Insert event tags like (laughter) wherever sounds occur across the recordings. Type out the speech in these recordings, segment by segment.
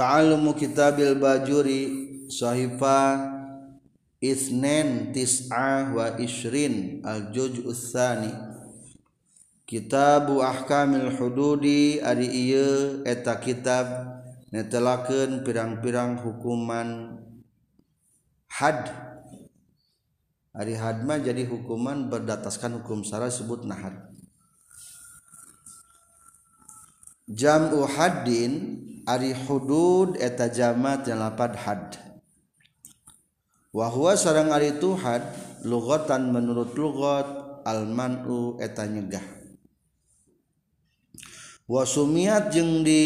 ta'allumu kitabil bajuri sahifa isnen tis'ah wa ishrin. Al juz'us tsani. Kitabu ahkamil hududi ari ieu eta kitab netelakeun pirang-pirang hukuman had. Ari had mah jadi hukuman berdataskan hukum syara disebut nahad jamu haddin ari hudud eta jamat nyalapat had. Wahwa sarang ari itu had lugatan menurut lugat almanu eta nyegah. Wasumiat jeung di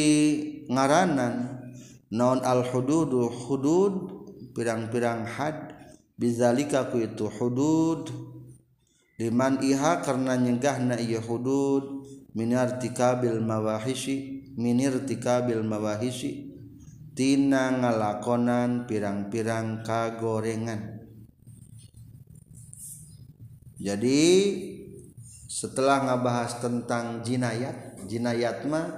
ngaranan naon al hududu hudud pirang-pirang had bizalika ku itu hudud. Diman iha karena nyegahna ieu hudud min artikabil mawahisi min irtikabil mawahisi tina ngalakonan pirang-pirang kagorengan. Jadi setelah ngabahas tentang jinayat jinayat mah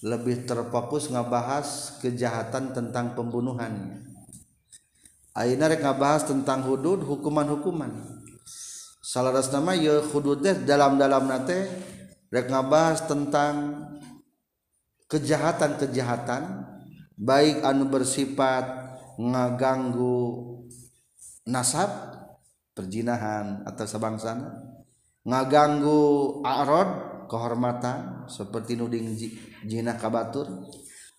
lebih terfokus ngabahas kejahatan tentang pembunuhan. Aina rek ngabahas tentang hudud hukuman-hukuman. Salah nama ya hudud dalam-dalam nate rek ngabahas tentang kejahatan-kejahatan baik anu bersifat ngaganggu nasab perjinahan atau sebangsana ngaganggu arod kehormatan seperti nuding jinah kabatur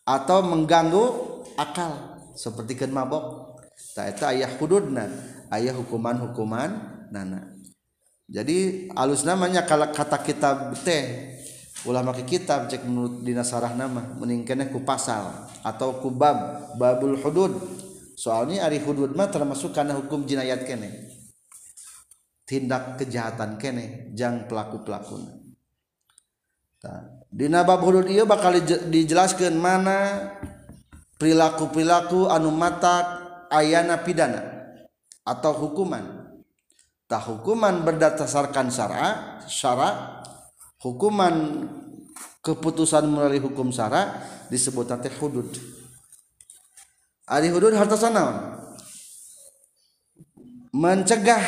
atau mengganggu akal seperti ken mabok. Tak eta ayah hududna ayah hukuman-hukuman nana. jadi alus namanya kalau kata kitab teh ulama ke kitab cek menurut dinasarah nama meningkatnya ku pasal atau ku bab babul hudud. Soalnya ari hudud mah termasuk karena hukum jinayat kene tindak kejahatan kene jang pelaku pelakuna dina bab hudud iya bakal dijelaskan mana perilaku perilaku anu matak ayana pidana atau hukuman. Tak hukuman berdasarkan syara syara hukuman keputusan melalui hukum syara disebut teh hudud. Ari hudud harta naon mencegah.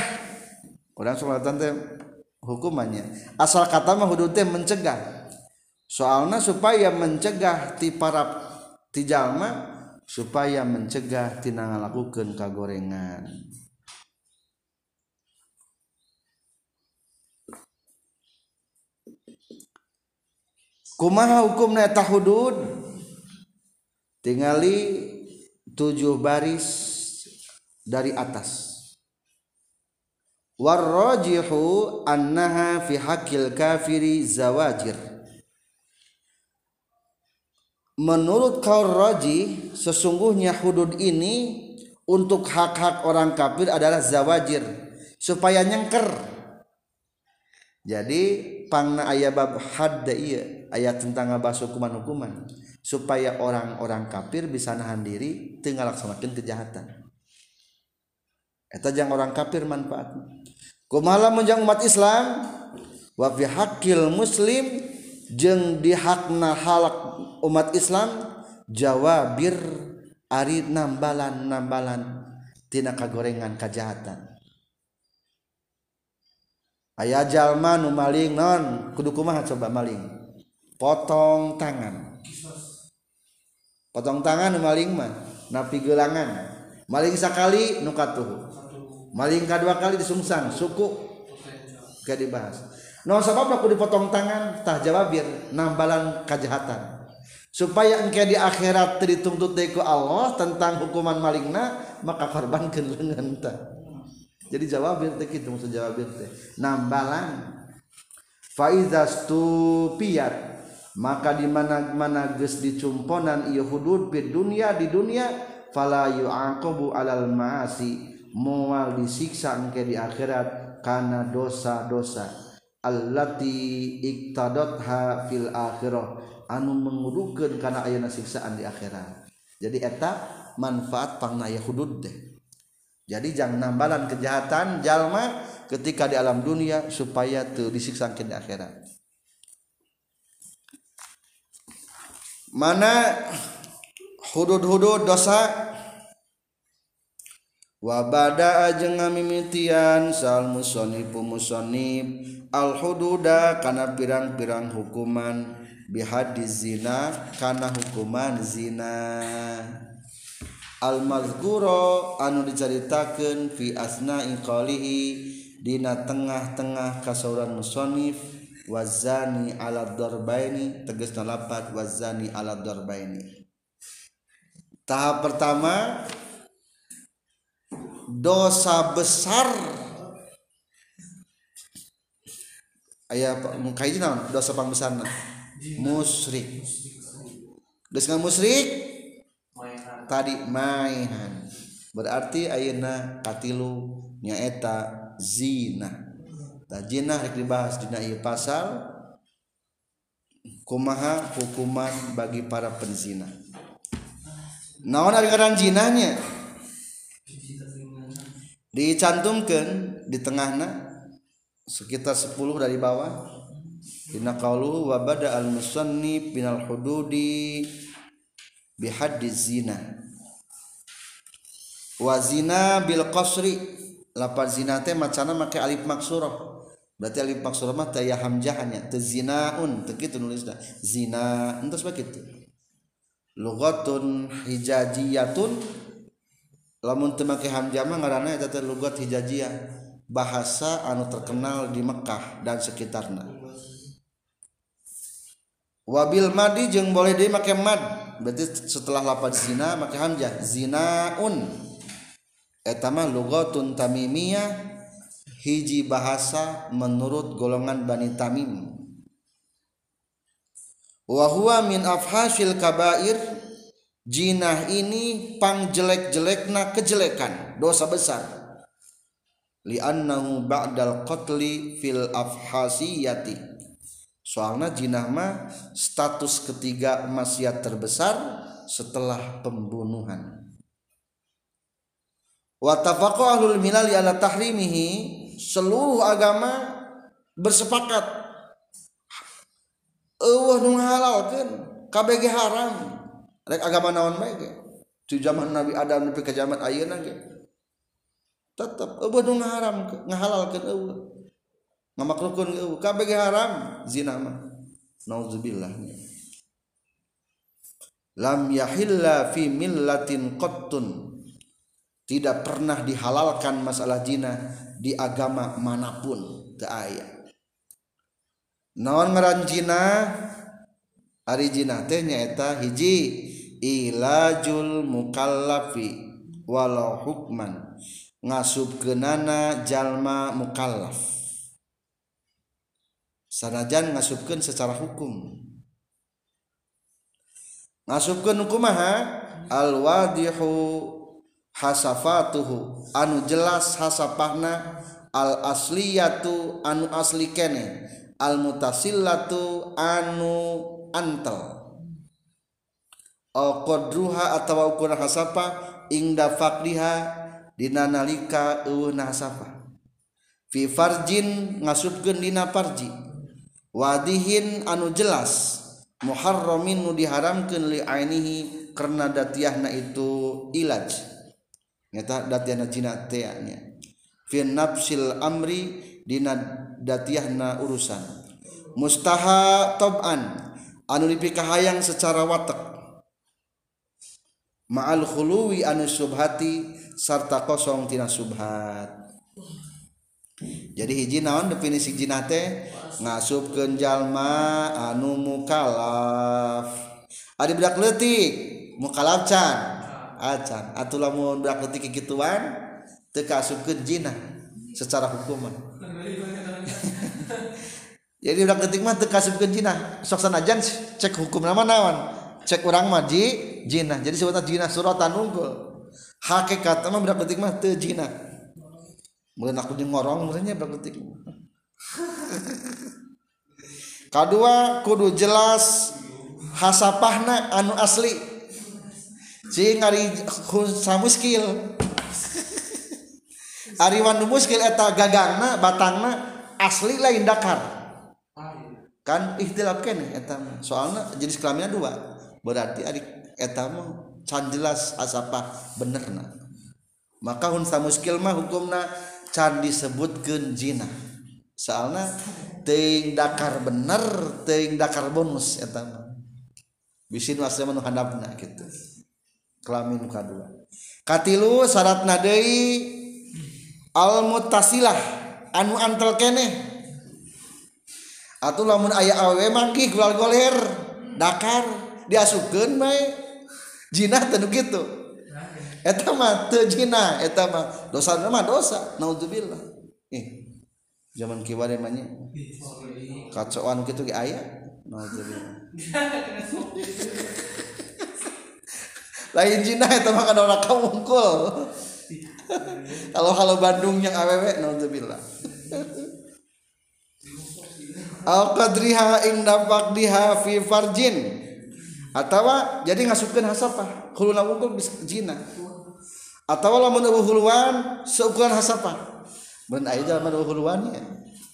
Orang salatan teh hukumannya. Asal kata mah hudud teh mencegah. Soalnya supaya mencegah ti para ti jalma supaya mencegah tina ngalakukeun kagorengan kumaha hukumna eta hudud tingali tujuh baris dari atas. Warrajihu annaha fi hakil kafiri zawajir. Menurut kaul raji sesungguhnya hudud ini untuk hak-hak orang kafir adalah zawajir supaya nyengker. Jadi pangna aya bab had iya ayat tentang bahas hukuman-hukuman supaya orang-orang kafir bisa nahan diri tinggal laksanakan kejahatan. Eta jang orang kafir manfaat kumaha menjang umat Islam? Wa fi hakil muslim jeng dihakna halak umat Islam jawabir ari nambalan nambalan tina kagorengan kejahatan aya jalma nu maling non kudu kumaha coba maling? Potong tangan. Potong tangan nu maling mah napi gelangan maling sakali nu katuh. Maling kedua kali disungsang suku. Gak dibahas. No sebab aku dipotong tangan tah jawabir nambalan kejahatan. Supaya engke di akhirat dituntut deku Allah tentang hukuman malingna maka korbankeun lengan tah. jadi jawabir teh gitu maksud jawabir teh. Nambalan faiza stupiyat maka di mana mana geus dicumponan ieu hudud di dunia di dunia fala yu'aqabu alal ma'asi moal disiksa engke di akhirat karena dosa-dosa allati iktadotha fil akhirah. Anu mengudukeun kana ayeuna siksaan di akhirat. Jadi eta manfaat pangna hudud teh. Jadi jangan nambalan kejahatan jalma ketika di alam dunia supaya tuh disiksa di akhirat. Mana hudud-hudud dosa? Wabada aja ngamimitian sal musonifu musonib al hududa kana pirang-pirang hukuman. Bihadis zina kana hukuman zina almazguro anu diceritakan fi asna qalihi dina tengah-tengah kasauran musonif wazani ala darbaini tegas nalapat wazani ala darbaini. Tahap pertama dosa besar. Ayah kaji naon? Dosa pang besar musyrik. Dosa musrik tadi maihan berarti ayeuna katilu nyaeta zina. Tah zina rek dibahas dina ieu pasal kumaha hukuman bagi para penzina. Naon ari ngaran zinanya? Dicantumkan di tengahna sekitar 10 dari bawah. Dina qauluhu wa bada al musannif binal hududi bihaddi zina. Wa zina bil qasri. Lapar zina teh macana make alif maksurah berarti alif maksurah mah teh ya hamzahnya teu zinaun teu kitu nulisna. Zina entos begitu lughatun hijajiyatun. Lamun teu make hamzah mah ngaranna eta teh lugat hijajiyah. Bahasa anu terkenal di Mekah dan sekitarna. Wabil madi jeung boleh deui make mad berarti setelah lapad zina make hamzah. Zinaun. Eta mah lugatun tamimiyah hiji bahasa menurut golongan Bani Tamim. Wa huwa min afhasil kabair jinah ini pang jelek-jelekna kejelekan dosa besar. Li'annahu ba'dal qatli fil afhasiyati soalnya jinah mah status ketiga maksiat terbesar setelah pembunuhan. Wa tafaqu ahlul milal ala tahrimihi seluruh agama bersepakat. Eueuh nu halalkeun kabeh haram. Rek agama naon bae ge? Di zaman Nabi Adam nepi ka zaman ayeuna ge? Tetep eueuh nu ngaharam ngahalalkeun eueuh ngamakruhkeun eueuh kabeh haram. Zina mah. Nauzubillah. Lam yahilla fi millatin qattun. Tidak pernah dihalalkan masalah zina di agama mana pun. Teu aya. Naon ngaran zina? Ari zina teh nyaeta hiji ilajul mukallafi walau hukman. Ngasubkeunana jalma mukallaf sanajan ngasubkan secara hukum. Ngasubkan hukumaha alwadihu hasafatuhu. Anu jelas hasapahna al asliyatu anu asli kene. Al mutasillatu anu antel. Au qadruha atawa ukuran hasapa ingda fakriha dina nalika eueuhna hasapa. Fi farjin ngasupkeun dina farji. wadihin anu jelas Muharromin nu diharamkan li ainihi karena datiahna itu ilaj. Nyata datiahna jina teanya. Fi nafsil amri dina datiahna urusan. Mustaha toban anu dipikahayang secara watak. Ma'al khuluwi anu subhati sarta kosong tina subhat. jadi hiji naon definisi jina teh ngasupkeun jalma anu mukalaf. Ari budak leutik mukalaf can. Acan ah, atuh lamun budak leutik kituan teu kasupkeun jina secara hukuman. (laughs) Jadi budak leutik mah teu kasupkeun jina sok sanajan cek hukum nama naon? Cek urang mah ji jina jadi sebutna jina suratan unggul hakikat mah budak leutik mah teu jina mulai aku ngorong mulainya berapa detik kedua kudu jelas hasapahna anu asli. Si ngari samuskil ari wanu muskil eta gagangna batangna asli lain dakar. Kan ikhtilaf kene eta soalnya jenis kelaminnya dua. Berarti adik eta mah can jelas asapa bener maka unsa muskil mah hukumna can disebutkeun zina soalnya ting dakar bener ting dakar bonus eta bisin wasna nu handapna kitu kelamin kadua. Katilu syaratna deui al mutasilah anu antel keneh. Atuh lamun aya awewe mangkih gulal goler dakar diasupkeun bae jinah teu gitu Eta mah teu jina, eta mah dosa nama dosa naudzubillah eh zaman kiwari manya kacauan kitu ge aya naudzubillah (laughs) lain jina etama kana orang kawungkul (laughs) kalau kalau Bandung yang awewe naudzubillah (laughs) al qadriha ing nafaq diha fi farjin. Atawa jadi ngasupkeun hasapah. Kuluna wungkul jina atau lamun huluan seukuran hasapa mun aya jalan huluan ya.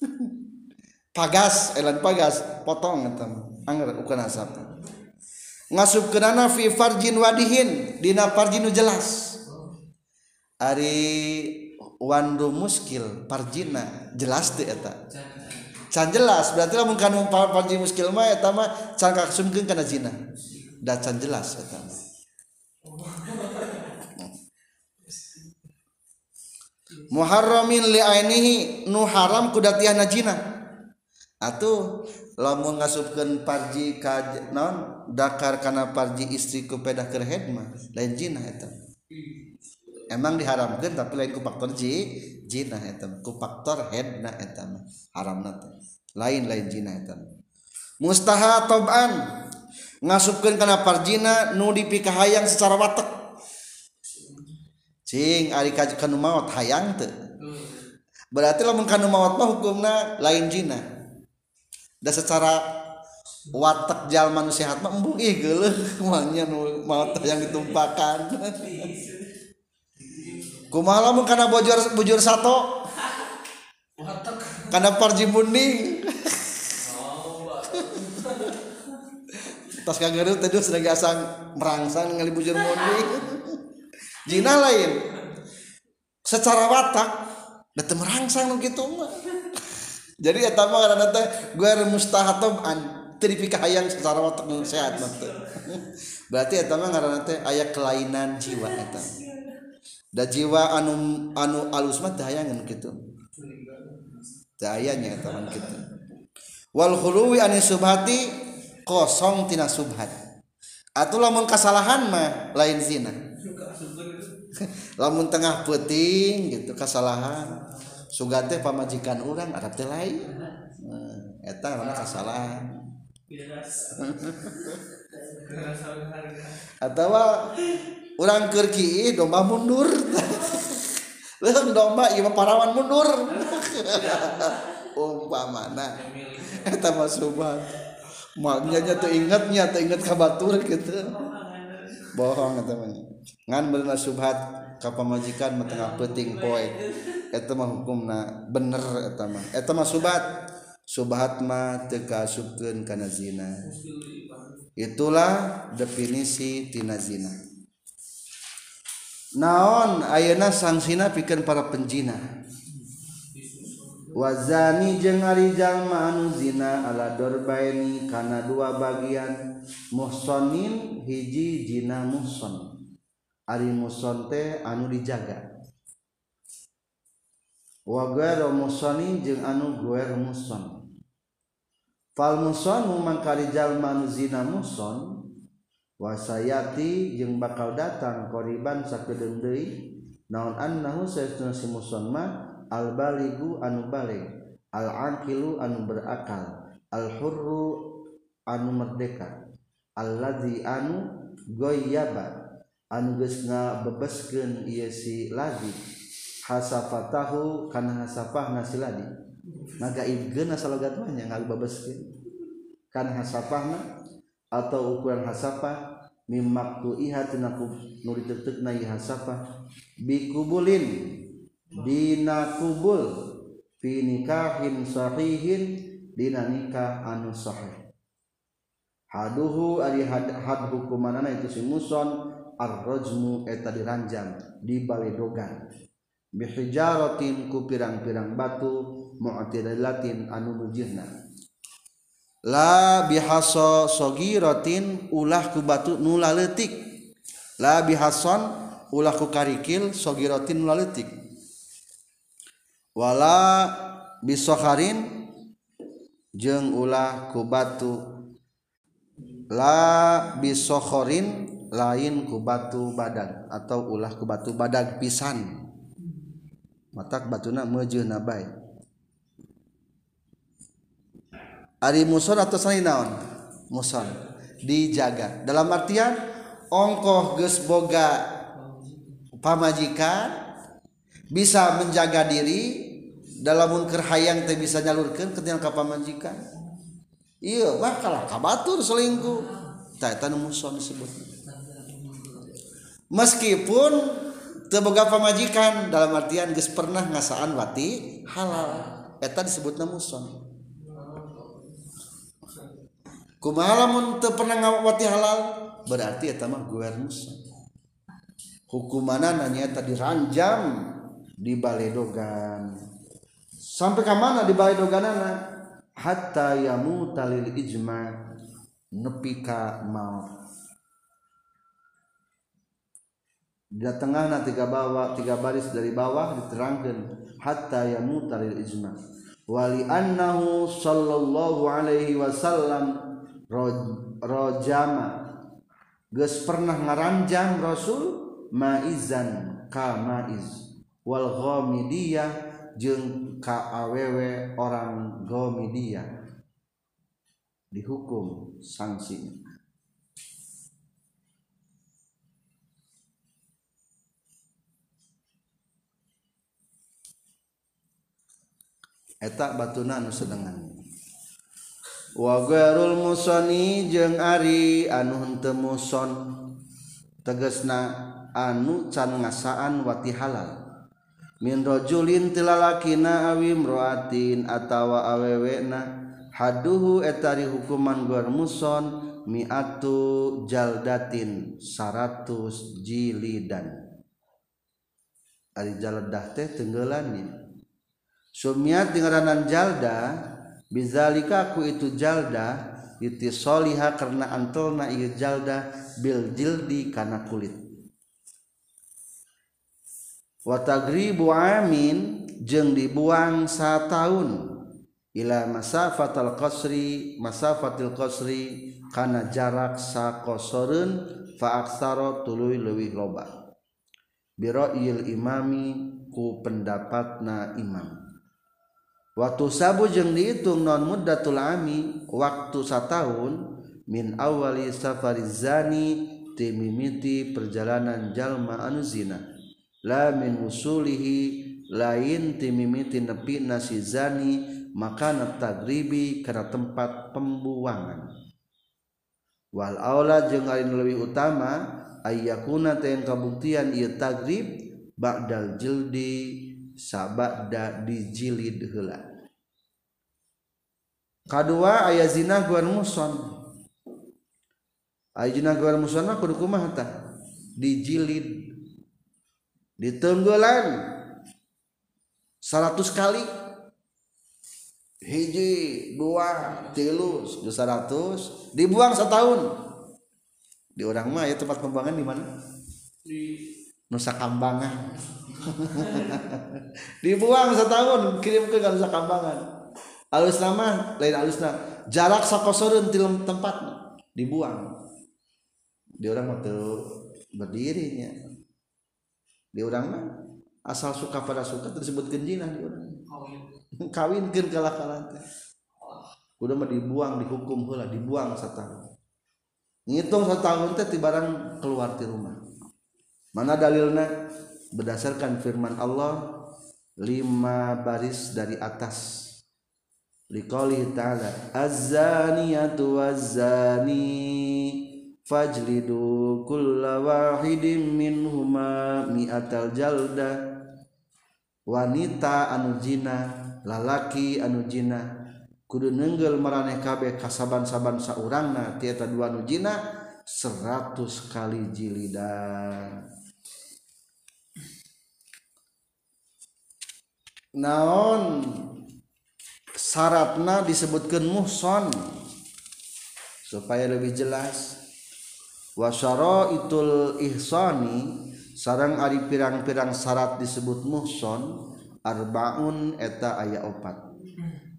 (laughs) Pagas elan pagas potong eta anggar ukuran hasapa ngasupkeunana fi farjin wadihin dina farjin nu jelas. Ari wandu muskil farjina jelas teh eta. Can jelas berarti lamun kanu farji muskil mah eta mah can kasumkeun kana zina. Da can jelas eta muharramin li ainihi nu haram kudatiah najina atuh lamun ngasupkeun parji ka non dakar kana parji istri ku pedah keur mah lain jina eta. Emang diharamkan tapi lain ku faktor ji jina eta ku faktor headna eta mah haramna teh. Lain lain jina eta mustaha toban ngasupkeun kana parjina nu dipikahayang secara watek. Cing ari kanu maut hayang teu. Berarti lamun kanu maut mah hukumna lain zina da secara watak jalma nu sehat mah embung ih geuleuh (laughs) kumanya nu maut yang ditumpakan (laughs) kumaha lamun kana bojor bujur sato? Karena parji munding (laughs) tas kageru tadi sudah gasang merangsang ngali bujur munding Jina lain secara watak Dete merangsang gitu mah. Jadi eta mah karena teh gue mustahatom an teripika hayang secara watak sehat nanti. (laughs) Berarti eta mah karena teh aya kelainan jiwa eta. Da jiwa anu anu alus mah hayangan gitu. Dayanya eta mah gitu. Wal khuluwi anis subhati kosong tina subhat. Atuh lamun kasalahan mah lain zina. (laughs) lamun tengah peting gitu kesalahan sugate pamajikan orang ada teh lain eta mana kesalahan (laughs) atau orang kerki domba mundur (laughs) Leung domba ieu parawan mundur. Umpamana eta mah subhan. Maknya nya teu ingetnya teu inget ka batur kitu. Bohong eta mah. ngan bener subhat kapamajikan metengah peting poe. Eta mah hukumna bener eta mah. Eta mah subhat. Subhat mah teu kasubkeun kana zina. Itulah definisi tina zina. Naon? Ayeuna sangsina pikeun para penjina. Wazani jeung ari jalma anu zina ala dorbaini kana dua bagian. Muhsonin hiji jina muhson. ari muson teh anu dijaga. Wa ghairu musonin jeung anu ghairu muson fal musonu mangkari jalma nu zina muson wasayati jeung bakal datang koriban sakedeung deui. Naon annahu saestuna si muson mah al baligu anu baligh al aqilu anu berakal al hurru anu merdeka alladzi anu goyaba. anugesna bebesken ia si ladi. Hasafatahu kana hasafah nasi ladi. Nagaibkeun asalogat mah nya ngabebeskeun kana hasafahna atau ukuran hasafah mimaktu iha tinaku nuri tetek na hasafah bikubulin dina kubul fi nikahin sahihin dina nikah anu sahih. Haduhu ari had, had hukumanana itu si muson arrojmu eta diranjang di Baledogan bihijarotin ku pirang-pirang batu mu'tadilatin anu mujirna la bihaso sogirotin ulah ku batu nula letik la bihason ulah ku karikil sogirotin nula letik wala bisoharin jeng ulah ku batu. La bisohorin lain ku batu badan atau ulah ku batu badag pisan. Matak batuna meuje na baik ari muson atau selain naon? Muson. Dijaga. Dalam artian ongkoh geus boga pamajikan bisa menjaga diri dalam kerhayang teh bisa nyalurkan ketika ka pamajikan. Iya bakal kabatur selingkuh. Tah eta muson disebutnya meskipun teboga pemajikan dalam artian geus pernah ngasaan wati halal eta disebut muson kumaha lamun teu pernah ngawati halal? Berarti eta mah guer muson. Hukumana nanya eta diranjam di baledogan sampai ke mana di baledoganana hatta yamuta lil ijma nepi ka maut di tengah na tiga bawah tiga baris dari bawah diterangkan hatta yamuta lil ijma. Wali annahu sallallahu alaihi wasallam rojama. Geus pernah ngaranjang rasul maizan ka maiz. Wal ghamidiyah jeung ka awewe orang ghamidiyah. Dihukum sanksinya eta batuna anu sedengan. Wagarul musoni jeung ari anu henteu muson. Tegesna anu can ngasaan wati halal. Min rajulin tilalakina awi mroatin atawa awewena. Haduhu etari hukuman gor muson miatu jaldatin saratus jilidan. Ari jaldah teh tenggelannya sumiat dengaranan jalda bizalika ku itu jalda itisoliha karena antolna ieu jalda bil jildi kana kulit. Wa amin jeung dibuang tahun ila masafatal qasri masafatil qasri kana jarak sakosoreun fa aksara tuluy leuwih loba. Bira'il imami ku pendapatna imam waktu sabu jeung dihitung non muddatul ami waktu satahun min awali safari zani timimiti perjalanan jalma anu zina. La min usulihi lain timimiti nepi nasi zani makana tagribi karena tempat pembuangan. Wal aula jeung ari leuwih utama ayyakuna teh kabuktian ieu tagrib ba'dal jildi sabada dijilid heula kedua ayah zina guan muson. Ayah zina guan muson mah kudu kumaha tah? Dijilid. Ditenggelan. 100 kali. Hiji dua tilu tujuh ratus dibuang setahun. Di orang mah ya tempat pembuangan di mana? Di Nusa Kambangan. (laughs) Dibuang setahun kirim ke Nusa Kambangan. Alus nama lain alusna jarak sakosorun di tempat dibuang. Di orang waktu berdirinya. Di orang mah asal suka pada suka tersebut genjina di orang. Kawin kin kalah kalah udah mah dibuang dihukum pula dibuang setahun. Ngitung setahun teh tibarang keluar di rumah. Mana dalilnya berdasarkan firman Allah lima baris dari atas liqaulihi ta'ala az-zaniyatu waz-zani fajlidu kulla wahidin minhuma mi'atal jalda. Wanita anu jina lalaki anu jina kudu nenggel maraneh kabeh kasaban-saban saurangna tieta dua anu jina 100 kali jilidan. Naon? Syaratna disebutkan muhson. Supaya lebih jelas. Wasyara itul ihsani sarang ari pirang-pirang syarat disebut muhson arbaun eta ayat opat.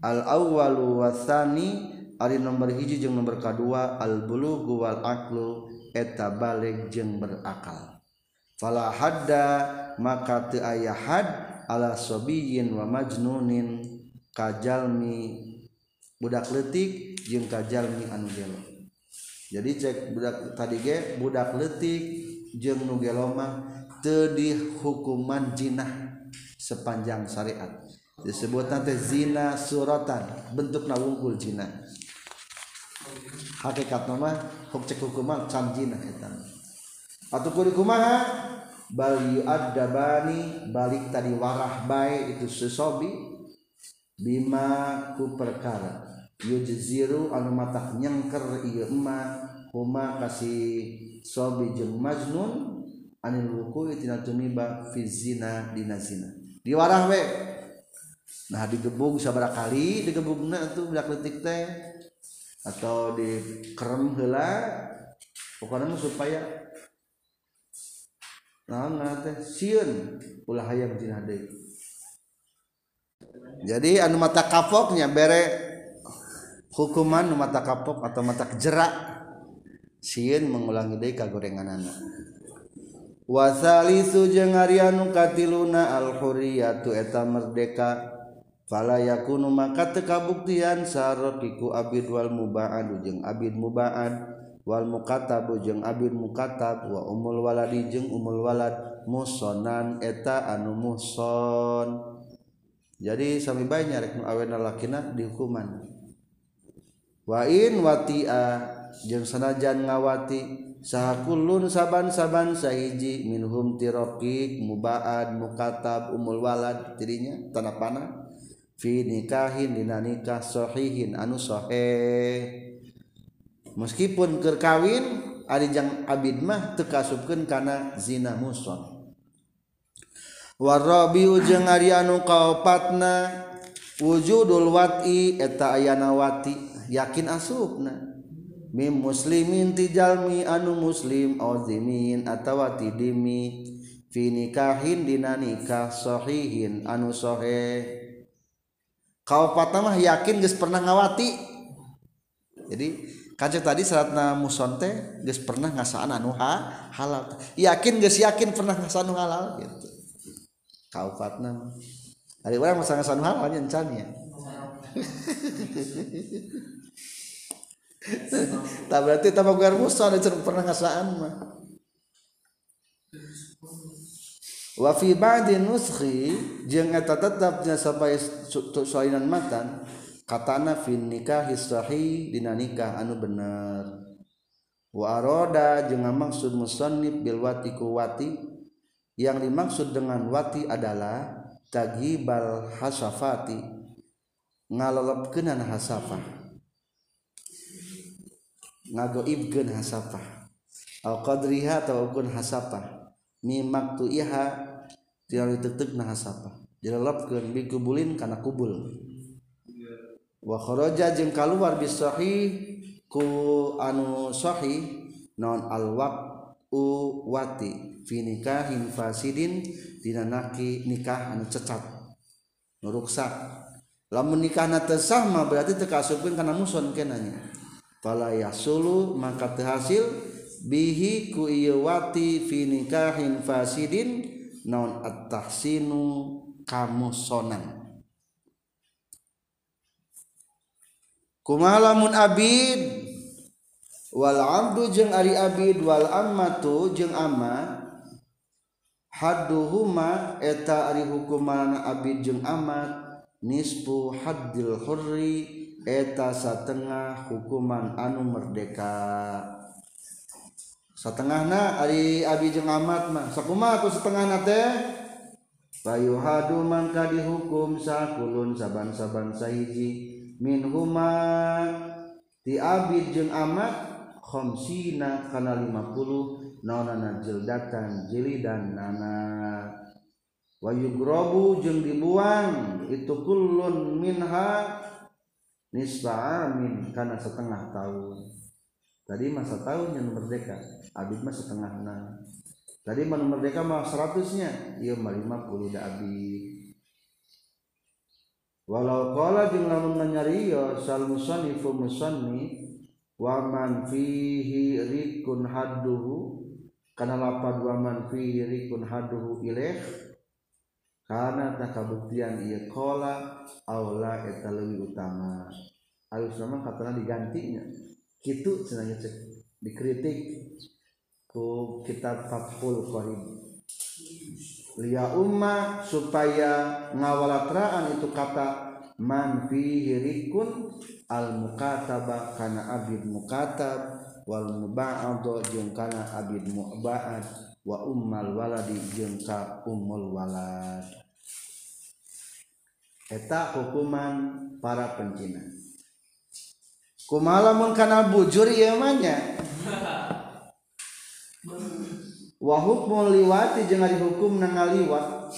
Al awwalu wasani ari nomor hiji jeung nomor kedua al bulughu wal aqlu eta balik jeung berakal. Fala hadda maka teu aya had ala sobiyin wa majnunin kajalmi budak letik jeung kajalmi anu gelo. Jadi cek budak tadi ge budak letik jeung nu gelo mah teu dihukuman jinah sepanjang syariat. Disebut nanti zina suratan bentukna wungkul zina. Hakikat nama huk cek hukuman can zina eta. Atau kumaha? Bal yu'addabani balik tadi warah bae itu sesobi. Bima ku perkara. Yujziru anu mata nyengker ieu emma huma kasih sobi jeung majnun anil wuku tina tumiba fi zina dina zina. Diwarah we. Nah digebung sabaraha kali digebungna tuh budak leutik teh. Atau dikerem heula. Pokoknya supaya nah teh? Sieun ulah hayang dina deui. jadi anu mata kapoknya bere hukuman anu mata kapok atau mata jerak sieun mengulangi deui kagorenganana. Wasalisu jeung ari anu katiluna al hurriyatu eta merdeka. Fala yakunu maka teu kabuktian sarokiku abid wal mubaad jeung abid mubaad wal mukatabu jeung abid mukatab wa umul waladi jeung umul walad. Musonan eta anu muson. jadi sami banyak rek awena lakina dihukuman. Wain watia jeung sanajan ngawati sahakulun saban-saban sahiji minhum tirokik mubaad mukatab umul walad. Dirinya tanah panah fi nikahin dina nikah sahihin anu sahih. Meskipun kerkawin ari jang abid mah teu kasubkeun kana zina muson. Warrobi ujeng anu kaupatna wujudul wati eta ayana wati yakin asupna mim muslimin tijalmi anu muslim ozimin atawati dimi fi nikahin dina nikah sahihin anu sohe kaupatna mah yakin geus pernah ngawati jadi Kancing tadi saatna musonte geus pernah ngasaan anu ha, halal. Yakin geus yakin pernah ngasaan anu halal gitu. Kaufatna. Ari urang masa ngasaan anu halal nya encan ya. (laughs) Tak berarti tambah gar muson pernah ngasaan mah. Wa fi ba'di nuskhi jeung eta tetapnya sampai soinan matan katana fin nikah sahih dina nikah anu bener wa aroda jeung maksud musannif bil wati ku wati yang dimaksud dengan wati adalah tagibal hasafati ngalolopkenan hasafah. Ngagoibkeun hasafah. Al qadriha atau ukun hasafah. Mimak tuiha tiari tetek na hasafah. Dilolopkeun bikubulin kana kubul. Wa kharaja jeung kaluar bisahi ku anu sahih non al waqt wati fi nikahin fasidin dina naki nikah anu cacat. Nu ruksak lamun nikahna teu sah mah berarti teu kasupkeun kana muson kenanya fala yasulu maka teu hasil bihi ku ieu wati fi nikahin fasidin non at-tahsinu kamusonan. Kumalamun abid wal abdu jeung ari abid wal ammatu jeung ama hadduhuma eta ari hukuman abid jeung amat nisfu haddil hurri eta satengah hukuman anu merdeka. Satengahna ari abid jeung amat mah. Sakumaha ku setengahna teh. Bayuhadu mangka dihukum sakulun saban-saban sahiji. Min huma ti abid jeung amat khomsina kana 50 naonana jildatan jili dan nana. Wa yugrobu jeung dibuang itu kullun minha nisfa amin kana setengah tahun. Tadi masa tahun yang merdeka abid mah setengah na tadi mana merdeka mah seratusnya iya mah lima puluh da abid. Walau kala jeung lamun nyariyo sal musannifu musannif waman fihi rikun hadduhu kana lapad waman fihi rikun hadduhu ilaih karena tak kabuktian iya kola aula eta lebih utama. Ayo sama katanya digantinya. Gitu senangnya cek dikritik ku kitab Fathul Qarib. Liya umma supaya ngawalatraan itu kata man fihi rikun al mukatabah kana abid mukatab wal muba'ad jeung kana abid muba'ad wa ummal waladi jeung ka ummul walad. Eta hukuman para pencina Kumaha mun kana bujur ieu mah nya? Wa hukmul liwati jeung ari hukum nangaliwat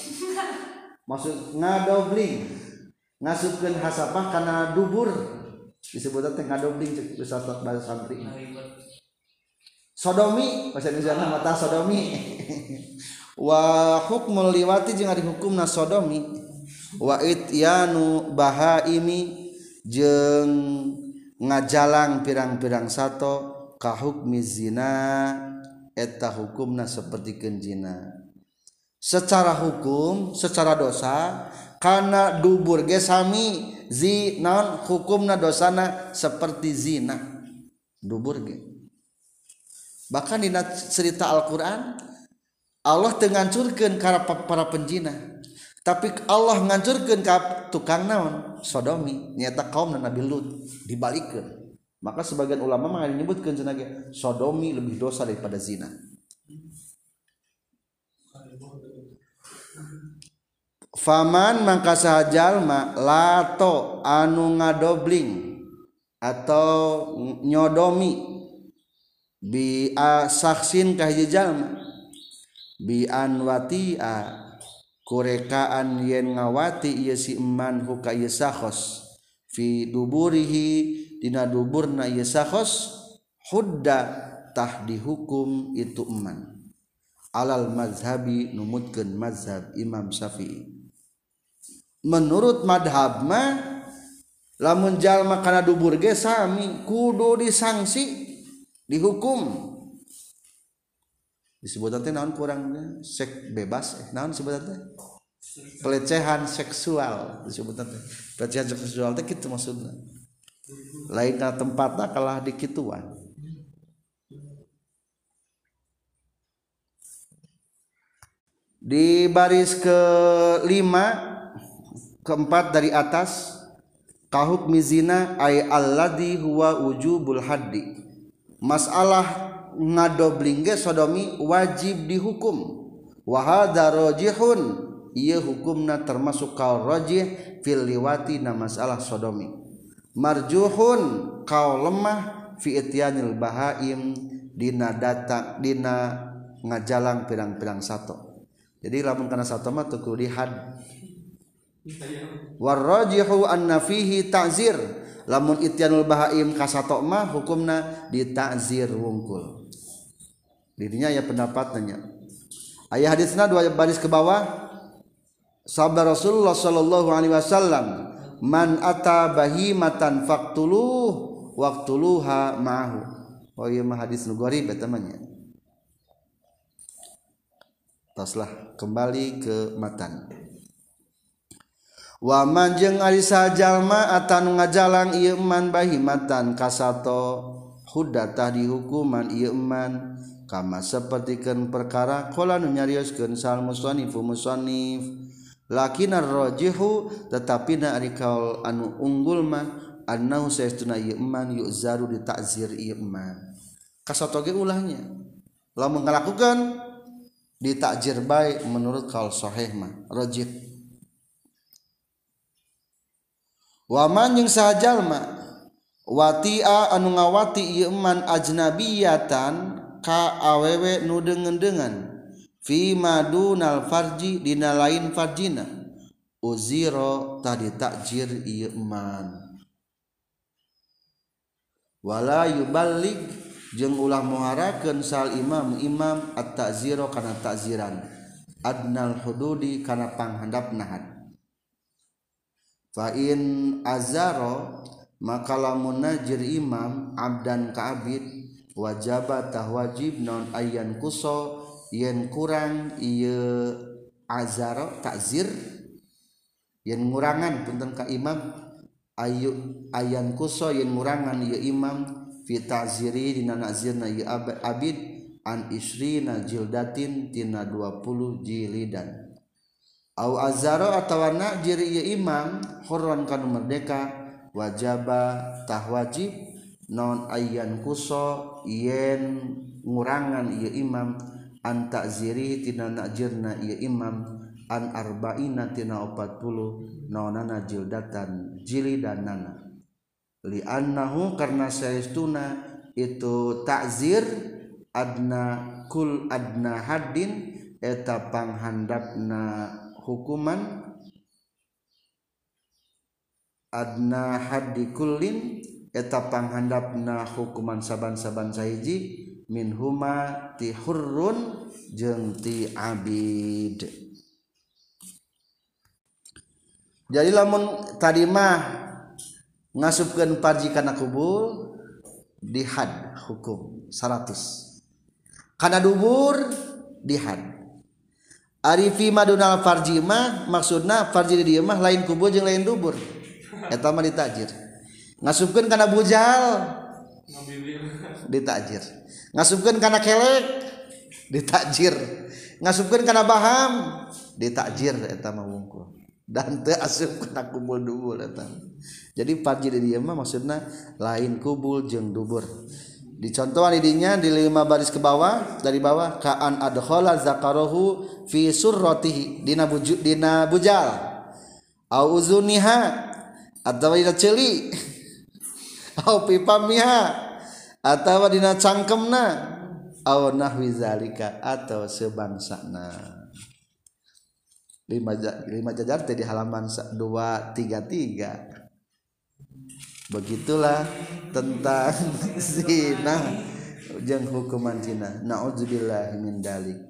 maksud ngadobling ngasupkeun hasapah kana dubur. disebut teh ngadobling cek bisa bahasa santri. Sodomi bahasa Indonesia nah, mata sodomi. (laughs) Wa hukmul liwati jeung ari hukumna sodomi. Wa ityanu bahaimi jeung ngajalang pirang-pirang sato ka hukmi zina. Eta hukumna sapertikeun zina. Secara hukum secara dosa karena dubur gesami zina hukumna dosana seperti zina. Dubur ge. Bahkan di cerita Al-Quran Allah tengancurkan karena para penjina. Tapi Allah ngancurkan ke tukang naon? Sodomi. Nyata kaum Nabi Lut dibalikkan maka sebagian ulama menyebutkan sebagai sodomi lebih dosa daripada zina faman mangka sahajalma lato anu ngadobling atau nyodomi. Bi saksin kahiji jalma? Bi anwatia kurekaan yen ngawati ieu si eman huka ieu sakhos. Fi duburihi dina duburna ieu sakhos hudda tah dihukum itu eman. Alal mazhabi numutkeun mazhab Imam Syafi'i. Menurut madhab mah lamun jalma kana dubur ge sami kudu disangsi dihukum. Disebut teh naon kurang sek bebas eh naon disebut teh? Pelecehan seksual disebut teh. Pelecehan seksual teh kitu maksudna. Lainnya tempatnya kalah di kituan di baris kelima keempat dari atas kahuk mizina ay alladhi huwa wujubul haddi. Masalah ngadoblingge sodomi wajib dihukum. Wahada rojihun ia hukumna termasuk kau rojih fil liwati na masalah sodomi. Marjuhun kau lemah fi ityanil bahaim dina datang dina ngajalang pirang-pirang sato. Jadi lamun karena sato mah tuh dihad warrajihu anna fihi ta'zir. Lamun ityanul bahaim kasatok mah hukumna ditazir wungkul. Dirinya ya pendapatnya ayat hadisna dua baris ke bawah. Sabda Rasulullah sallallahu alaihi wasallam man ata bahimatan faqtuluh waqtuluha ma'ahu. Oh iya mah hadis nu gharib eta taslah kembali ke matan waman jeung Arisajallma atan ngajalang Iman bahimatan kasato. Hudatah di hukuman Iman kama sepertikan perkara kola nu nyarioskeun sal musannif musonif. Lakinar rajihu tetapi na arikaul anu unggul mah annahu saestuna iman yuzaru ditakzir iman kasato ge ulahnya. Lamun ngalakukeun ditakjir baik menurut kaul sahih mah rajih waman yang sahjallma wati anu ngawati Iman ajnabiatan awewe nu dengan dengan Vimadunal Farji dina lain Farjina. Uziro tadi takjir Iman wala yubalik jeng ulah muharakeun sal imam imam at-ta'ziro kana ta'ziran. Adnal hududi kana panghandapna had fain azaro maka lamun najir imam abdan kaabid wajabatah wajib non ayan kuso yen kurang iya azaro takzir yen ngurangan punten ka imam ayu ayan kuso yen ngurangan iya imam fi ta'ziri dina nazirna iya abid an isrina jildatin tina 20 jilidan. Azaro atawana jiri imam Quran kanu merdeka wajabatah wajib non ayyan kuso yen ngurangan ia imam antak ziri tina nakjirna ia imam an arba'ina tina opat puluh naonana jildatan jilidanana. Li'annahu karena saistuna itu takzir adna kul adna hadin eta panghandapna hukuman adna hadikullin eta panghandapna hukuman saban-saban saiji min huma ti hurrun jeung ti abid. Jadi lamun tadi mah ngasupkeun parji kana kubur dihad hukum 100 kana dubur dihad Arifi Madunal Farji mah maksudna Farji di mah lain kubur jeung lain dubur. Eta mah ditajir. Ngasupkeun kana bujal. Ditajir. Ngasupkeun kana kelek. Ditajir. Ngasupkeun kana baham. Ditajir eta mah wungkul. Dan teu asup kana kubul dubur eta. Jadi Farji di mah maksudna lain kubul jeung dubur. Dicontohan idinya di lima baris ke bawah dari bawah kaan adkhala zakarohu fi surratihi. Dina buju, dina bujal. Au uzuniha atau dina celi. (laughs) Au pipamiha atau dina cangkemna. Au nahwi zalika atau sebangsana. Lima, lima jajar di halaman dua tiga tiga begitulah tentang (laughs) zina. Jeung hukuman zina. Naudzubillah min dalik.